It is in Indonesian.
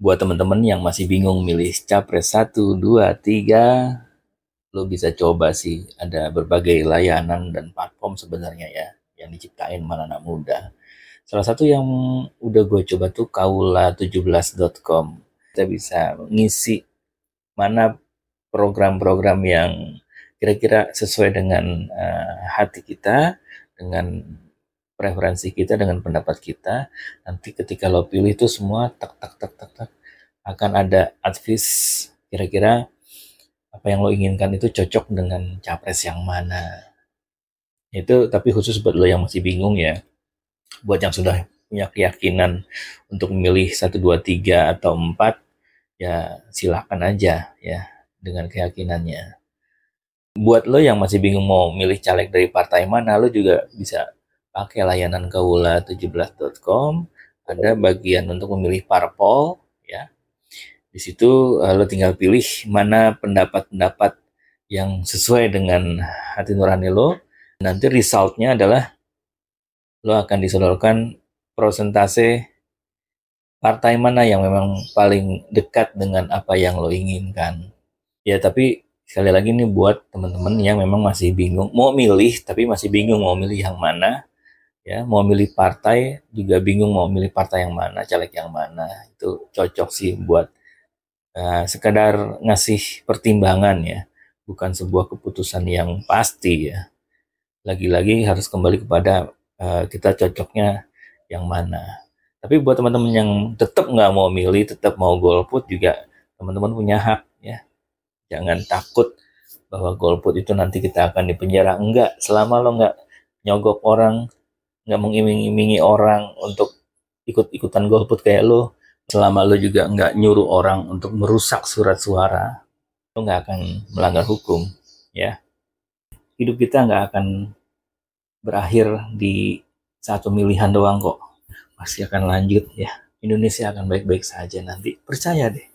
buat teman-teman yang masih bingung milih capres 1, 2, 3, lo bisa coba sih ada berbagai layanan dan platform sebenarnya ya yang diciptain mana anak muda. Salah satu yang udah gue coba tuh kaula17.com. Kita bisa ngisi mana program-program yang kira-kira sesuai dengan uh, hati kita, dengan preferensi kita dengan pendapat kita nanti ketika lo pilih itu semua tak tak tak tak tak akan ada advice kira-kira apa yang lo inginkan itu cocok dengan capres yang mana. Itu tapi khusus buat lo yang masih bingung ya buat yang sudah punya keyakinan untuk memilih 1, 2, 3 atau 4 ya silahkan aja ya dengan keyakinannya. Buat lo yang masih bingung mau milih caleg dari partai mana lo juga bisa pakai layanan kaula17.com ada bagian untuk memilih parpol ya. Di situ uh, lo tinggal pilih mana pendapat-pendapat yang sesuai dengan hati nurani lo. Nanti resultnya adalah lo akan disodorkan prosentase partai mana yang memang paling dekat dengan apa yang lo inginkan. Ya tapi sekali lagi nih buat teman-teman yang memang masih bingung mau milih tapi masih bingung mau milih yang mana ya mau milih partai juga bingung mau milih partai yang mana caleg yang mana. Itu cocok sih buat uh, sekadar ngasih pertimbangan ya. Bukan sebuah keputusan yang pasti ya. Lagi-lagi harus kembali kepada uh, kita cocoknya yang mana. Tapi buat teman-teman yang tetap nggak mau milih tetap mau golput juga teman-teman punya hak ya. Jangan takut bahwa golput itu nanti kita akan dipenjara. Enggak selama lo nggak nyogok orang nggak mengiming-imingi orang untuk ikut-ikutan golput kayak lo selama lo juga nggak nyuruh orang untuk merusak surat suara lo nggak akan melanggar hukum ya. Hidup kita nggak akan berakhir di satu pemilihan doang kok. Pasti akan lanjut ya. Indonesia akan baik-baik saja nanti. Percaya deh